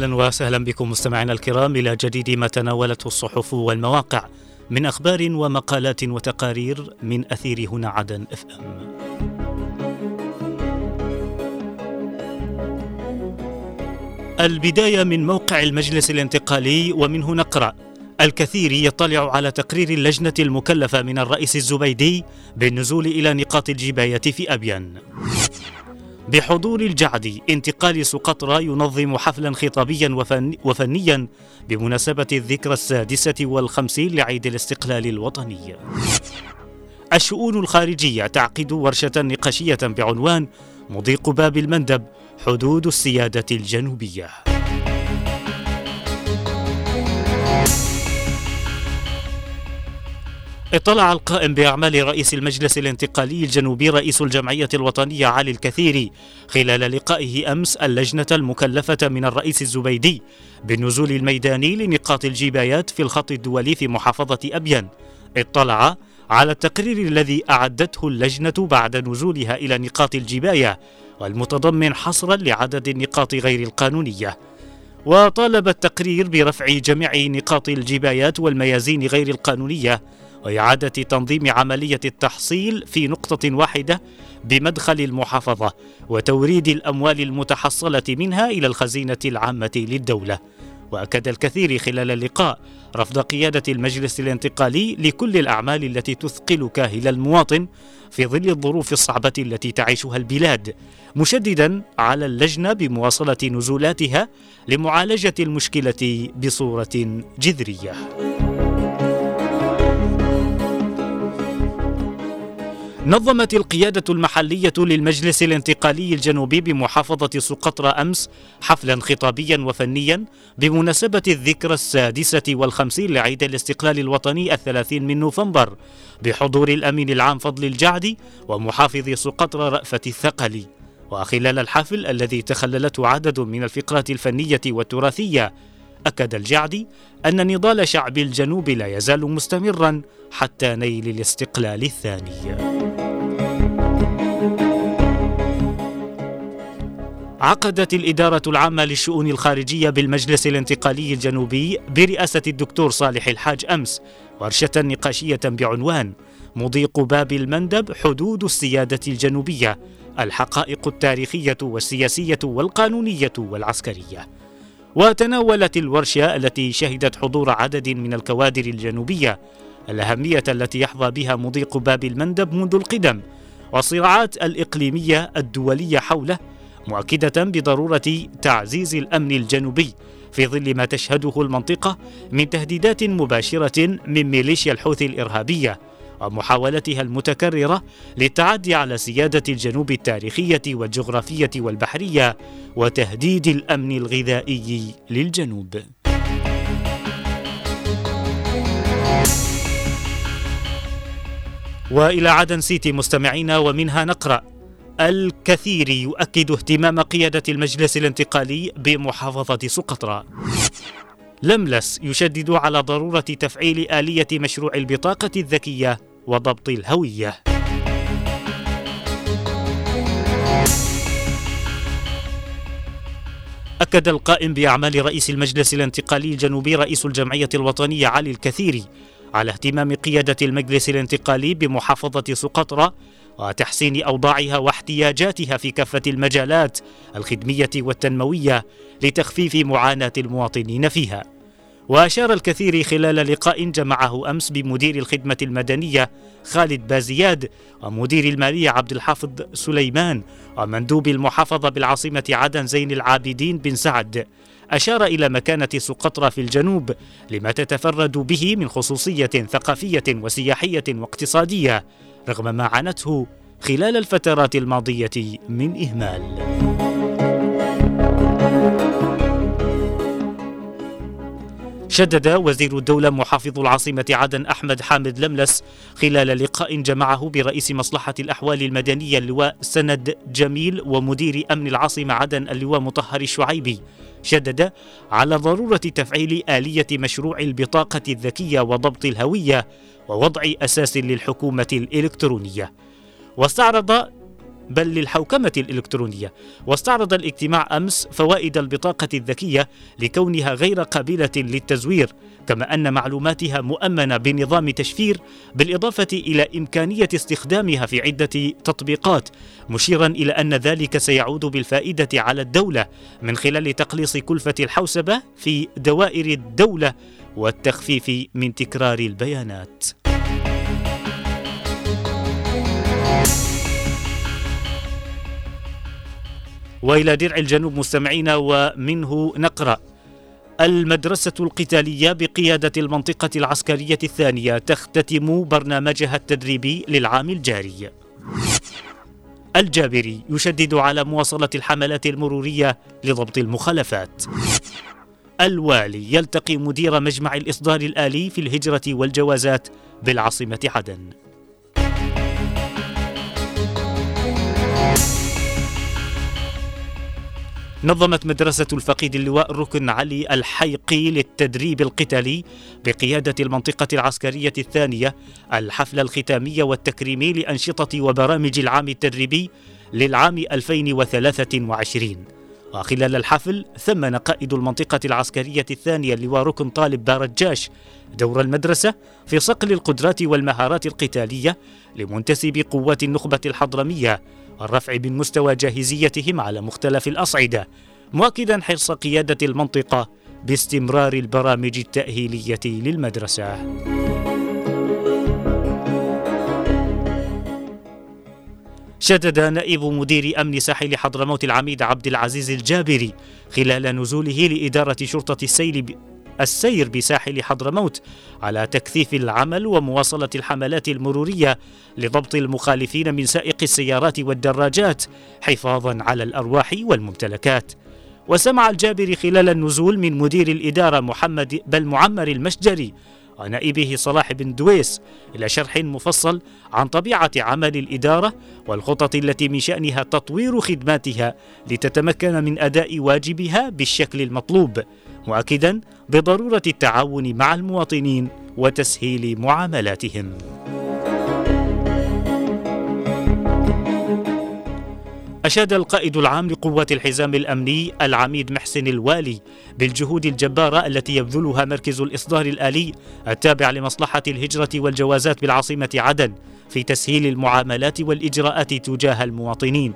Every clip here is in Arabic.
أهلا وسهلا بكم مستمعينا الكرام إلى جديد ما تناولته الصحف والمواقع من أخبار ومقالات وتقارير من أثير هنا عدن إف إم. البداية من موقع المجلس الانتقالي ومنه نقرأ الكثير يطلع على تقرير اللجنة المكلفة من الرئيس الزبيدي بالنزول إلى نقاط الجباية في ابين. بحضور الجعدي انتقال سقطرى ينظم حفلا خطابيا وفن وفنيا بمناسبة الذكرى السادسة والخمسين لعيد الاستقلال الوطني. الشؤون الخارجية تعقد ورشة نقاشية بعنوان مضيق باب المندب حدود السيادة الجنوبية. اطلع القائم بأعمال رئيس المجلس الانتقالي الجنوبي رئيس الجمعية الوطنية علي الكثيري خلال لقائه أمس اللجنة المكلفة من الرئيس الزبيدي بالنزول الميداني لنقاط الجبايات في الخط الدولي في محافظة أبين اطلع على التقرير الذي أعدته اللجنة بعد نزولها إلى نقاط الجباية والمتضمن حصرا لعدد النقاط غير القانونية. وطالب التقرير برفع جميع نقاط الجبايات والميازين غير القانونية وإعادة تنظيم عملية التحصيل في نقطة واحدة بمدخل المحافظة وتوريد الأموال المتحصلة منها إلى الخزينة العامة للدولة. وأكد الكثير خلال اللقاء رفض قيادة المجلس الانتقالي لكل الأعمال التي تثقل كاهل المواطن في ظل الظروف الصعبة التي تعيشها البلاد مشددا على اللجنة بمواصلة نزولاتها لمعالجة المشكلة بصورة جذرية نظمت القيادة المحلية للمجلس الانتقالي الجنوبي بمحافظة سقطرى أمس حفلا خطابيا وفنيا بمناسبة الذكرى السادسة والخمسين لعيد الاستقلال الوطني الثلاثين من نوفمبر بحضور الأمين العام فضل الجعدي ومحافظ سقطرى رأفة الثقلي وخلال الحفل الذي تخللته عدد من الفقرات الفنية والتراثية أكد الجعدي أن نضال شعب الجنوب لا يزال مستمرا حتى نيل الاستقلال الثاني. عقدت الإدارة العامة للشؤون الخارجية بالمجلس الانتقالي الجنوبي برئاسة الدكتور صالح الحاج أمس ورشة نقاشية بعنوان مضيق باب المندب حدود السيادة الجنوبية الحقائق التاريخية والسياسية والقانونية والعسكرية. وتناولت الورشة التي شهدت حضور عدد من الكوادر الجنوبية الأهمية التي يحظى بها مضيق باب المندب منذ القدم والصراعات الإقليمية الدولية حوله مؤكدة بضرورة تعزيز الأمن الجنوبي في ظل ما تشهده المنطقة من تهديدات مباشرة من ميليشيا الحوثي الإرهابية. ومحاولتها المتكررة للتعدي على سيادة الجنوب التاريخية والجغرافية والبحرية وتهديد الأمن الغذائي للجنوب. وإلى عدن سيتي مستمعينا ومنها نقرأ الكثير يؤكد اهتمام قيادة المجلس الانتقالي بمحافظة سقطرى لملس يشدد على ضرورة تفعيل آلية مشروع البطاقة الذكية وضبط الهوية أكد القائم بأعمال رئيس المجلس الانتقالي الجنوبي رئيس الجمعية الوطنية علي الكثيري على اهتمام قيادة المجلس الانتقالي بمحافظة سقطرى وتحسين أوضاعها واحتياجاتها في كافة المجالات الخدمية والتنموية لتخفيف معاناة المواطنين فيها. وأشار الكثير خلال لقاء جمعه أمس بمدير الخدمة المدنية خالد بازياد ومدير المالية عبد الحافظ سليمان ومندوب المحافظة بالعاصمة عدن زين العابدين بن سعد أشار إلى مكانة سقطرى في الجنوب لما تتفرد به من خصوصية ثقافية وسياحية واقتصادية رغم ما عانته خلال الفترات الماضية من إهمال. شدد وزير الدولة محافظ العاصمة عدن أحمد حامد لملس خلال لقاء جمعه برئيس مصلحة الأحوال المدنية اللواء سند جميل ومدير أمن العاصمة عدن اللواء مطهر الشعيبي. شدد على ضرورة تفعيل آلية مشروع البطاقة الذكية وضبط الهوية ووضع أساس للحكومة الإلكترونية. واستعرض بل للحوكمة الإلكترونية. واستعرض الاجتماع أمس فوائد البطاقة الذكية لكونها غير قابلة للتزوير كما أن معلوماتها مؤمنة بنظام تشفير بالإضافة إلى إمكانية استخدامها في عدة تطبيقات مشيرا إلى أن ذلك سيعود بالفائدة على الدولة من خلال تقليص كلفة الحوسبة في دوائر الدولة والتخفيف من تكرار البيانات. وإلى درع الجنوب مستمعين ومنه نقرأ المدرسة القتالية بقيادة المنطقة العسكرية الثانية تختتم برنامجها التدريبي للعام الجاري. الجابري يشدد على مواصلة الحملات المرورية لضبط المخالفات. الوالي يلتقي مدير مجمع الإصدار الآلي في الهجرة والجوازات بالعاصمة عدن. نظمت مدرسة الفقيد اللواء ركن علي الحيقي للتدريب القتالي بقيادة المنطقة العسكرية الثانية الحفل الختامي والتكريمي لأنشطة وبرامج العام التدريبي للعام 2023 وخلال الحفل ثمن قائد المنطقة العسكرية الثانية اللواء ركن طالب بارجاش دور المدرسة في صقل القدرات والمهارات القتالية لمنتسبي قوات النخبة الحضرمية والرفع من مستوى جاهزيتهم على مختلف الأصعدة مؤكدا حرص قيادة المنطقة باستمرار البرامج التأهيلية للمدرسة. شدد نائب مدير أمن ساحل حضرموت العميد عبد العزيز الجابري خلال نزوله لإدارة شرطة السير بساحل حضرموت على تكثيف العمل ومواصلة الحملات المرورية لضبط المخالفين من سائقي السيارات والدراجات حفاظا على الأرواح والممتلكات. وسمع الجابري خلال النزول من مدير الإدارة محمد بل معمر المشجري ونائبه صلاح بن دويس إلى شرح مفصل عن طبيعة عمل الإدارة والخطط التي من شأنها تطوير خدماتها لتتمكن من أداء واجبها بالشكل المطلوب. مؤكدا بضرورة التعاون مع المواطنين وتسهيل معاملاتهم. أشاد القائد العام لقوات الحزام الأمني العميد محسن الوالي بالجهود الجبارة التي يبذلها مركز الإصدار الآلي التابع لمصلحة الهجرة والجوازات بالعاصمة عدن في تسهيل المعاملات والإجراءات تجاه المواطنين.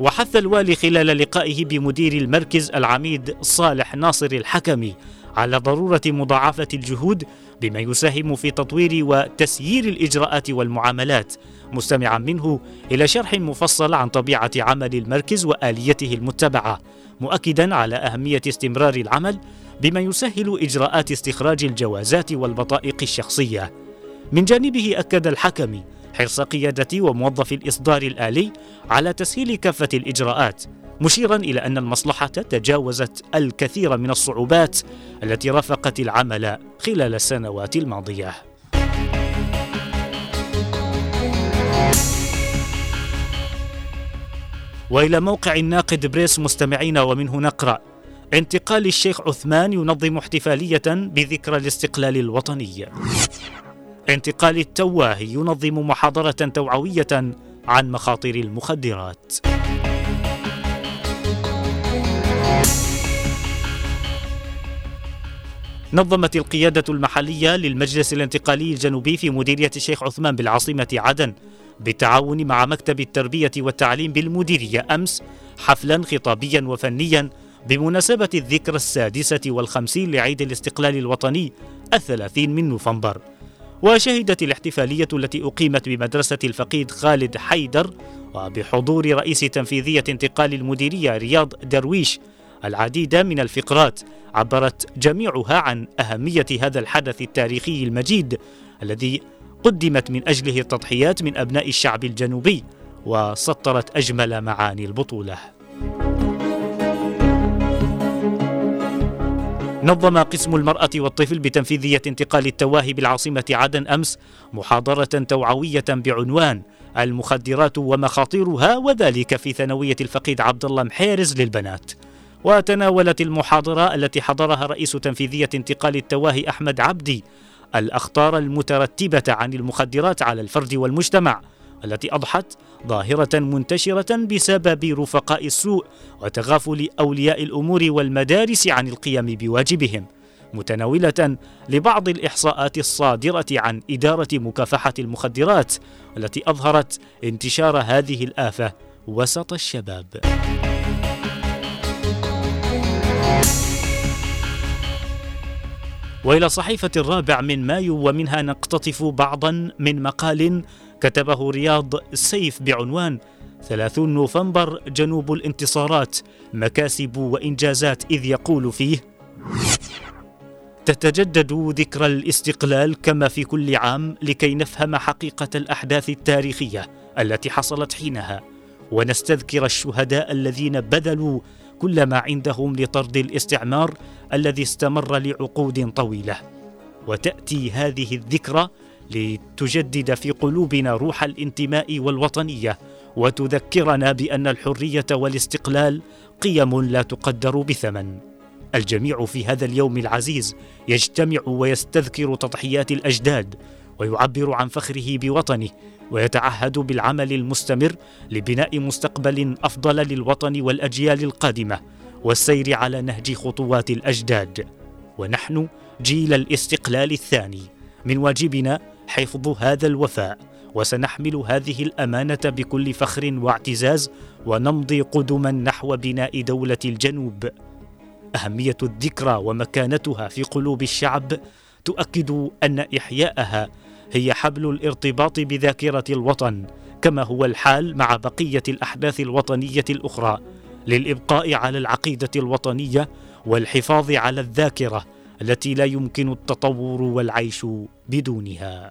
وحث الوالي خلال لقائه بمدير المركز العميد صالح ناصر الحكمي على ضرورة مضاعفة الجهود بما يساهم في تطوير وتسيير الإجراءات والمعاملات. مستمعا منه إلى شرح مفصل عن طبيعة عمل المركز وآليته المتبعة مؤكدا على أهمية استمرار العمل بما يسهل إجراءات استخراج الجوازات والبطائق الشخصية. من جانبه أكد الحكمي حرص قيادة وموظف الإصدار الآلي على تسهيل كافة الإجراءات مشيرا إلى أن المصلحة تجاوزت الكثير من الصعوبات التي رافقت العمل خلال السنوات الماضية. وإلى موقع الناقد بريس مستمعين ومنه نقرأ انتقال الشيخ عثمان ينظم احتفالية بذكرى الاستقلال الوطني. انتقال التواه ينظم محاضرة توعوية عن مخاطر المخدرات. نظمت القيادة المحلية للمجلس الانتقالي الجنوبي في مديرية الشيخ عثمان بالعاصمة عدن بالتعاون مع مكتب التربية والتعليم بالمديرية أمس حفلا خطابيا وفنيا بمناسبة الذكرى السادسة والخمسين لعيد الاستقلال الوطني الثلاثين من نوفمبر وشهدت الاحتفالية التي أقيمت بمدرسة الفقيد خالد حيدر وبحضور رئيس تنفيذية انتقال المديرية رياض درويش العديد من الفقرات عبرت جميعها عن أهمية هذا الحدث التاريخي المجيد الذي قدمت من أجله التضحيات من أبناء الشعب الجنوبي وسطرت أجمل معاني البطولة. نظم قسم المرأة والطفل بتنفيذية انتقال التواهي بالعاصمة عدن أمس محاضرة توعوية بعنوان المخدرات ومخاطرها وذلك في ثانوية الفقيد عبد الله محيرز للبنات. وتناولت المحاضرة التي حضرها رئيس تنفيذية انتقال التواهي أحمد عبدي الأخطار المترتبة عن المخدرات على الفرد والمجتمع التي أضحت ظاهرة منتشرة بسبب رفقاء السوء وتغافل أولياء الأمور والمدارس عن القيام بواجبهم متناولة لبعض الإحصاءات الصادرة عن إدارة مكافحة المخدرات والتي أظهرت انتشار هذه الآفة وسط الشباب. وإلى صحيفة الرابع من مايو ومنها نقتطف بعضا من مقال كتبه رياض سيف بعنوان 30 نوفمبر جنوب الانتصارات مكاسب وإنجازات إذ يقول فيه تتجدد ذكرى الاستقلال كما في كل عام لكي نفهم حقيقة الأحداث التاريخية التي حصلت حينها ونستذكر الشهداء الذين بذلوا كل ما عندهم لطرد الاستعمار الذي استمر لعقود طويلة. وتأتي هذه الذكرى لتجدد في قلوبنا روح الانتماء والوطنية وتذكرنا بأن الحرية والاستقلال قيم لا تقدر بثمن. الجميع في هذا اليوم العزيز يجتمع ويستذكر تضحيات الأجداد ويعبر عن فخره بوطنه ويتعهد بالعمل المستمر لبناء مستقبل أفضل للوطن والأجيال القادمة والسير على نهج خطوات الأجداد. ونحن جيل الاستقلال الثاني. من واجبنا حفظ هذا الوفاء وسنحمل هذه الأمانة بكل فخر واعتزاز ونمضي قدما نحو بناء دولة الجنوب. أهمية الذكرى ومكانتها في قلوب الشعب تؤكد أن إحياءها هي حبل الارتباط بذاكرة الوطن كما هو الحال مع بقية الأحداث الوطنية الأخرى للإبقاء على العقيدة الوطنية والحفاظ على الذاكرة التي لا يمكن التطور والعيش بدونها.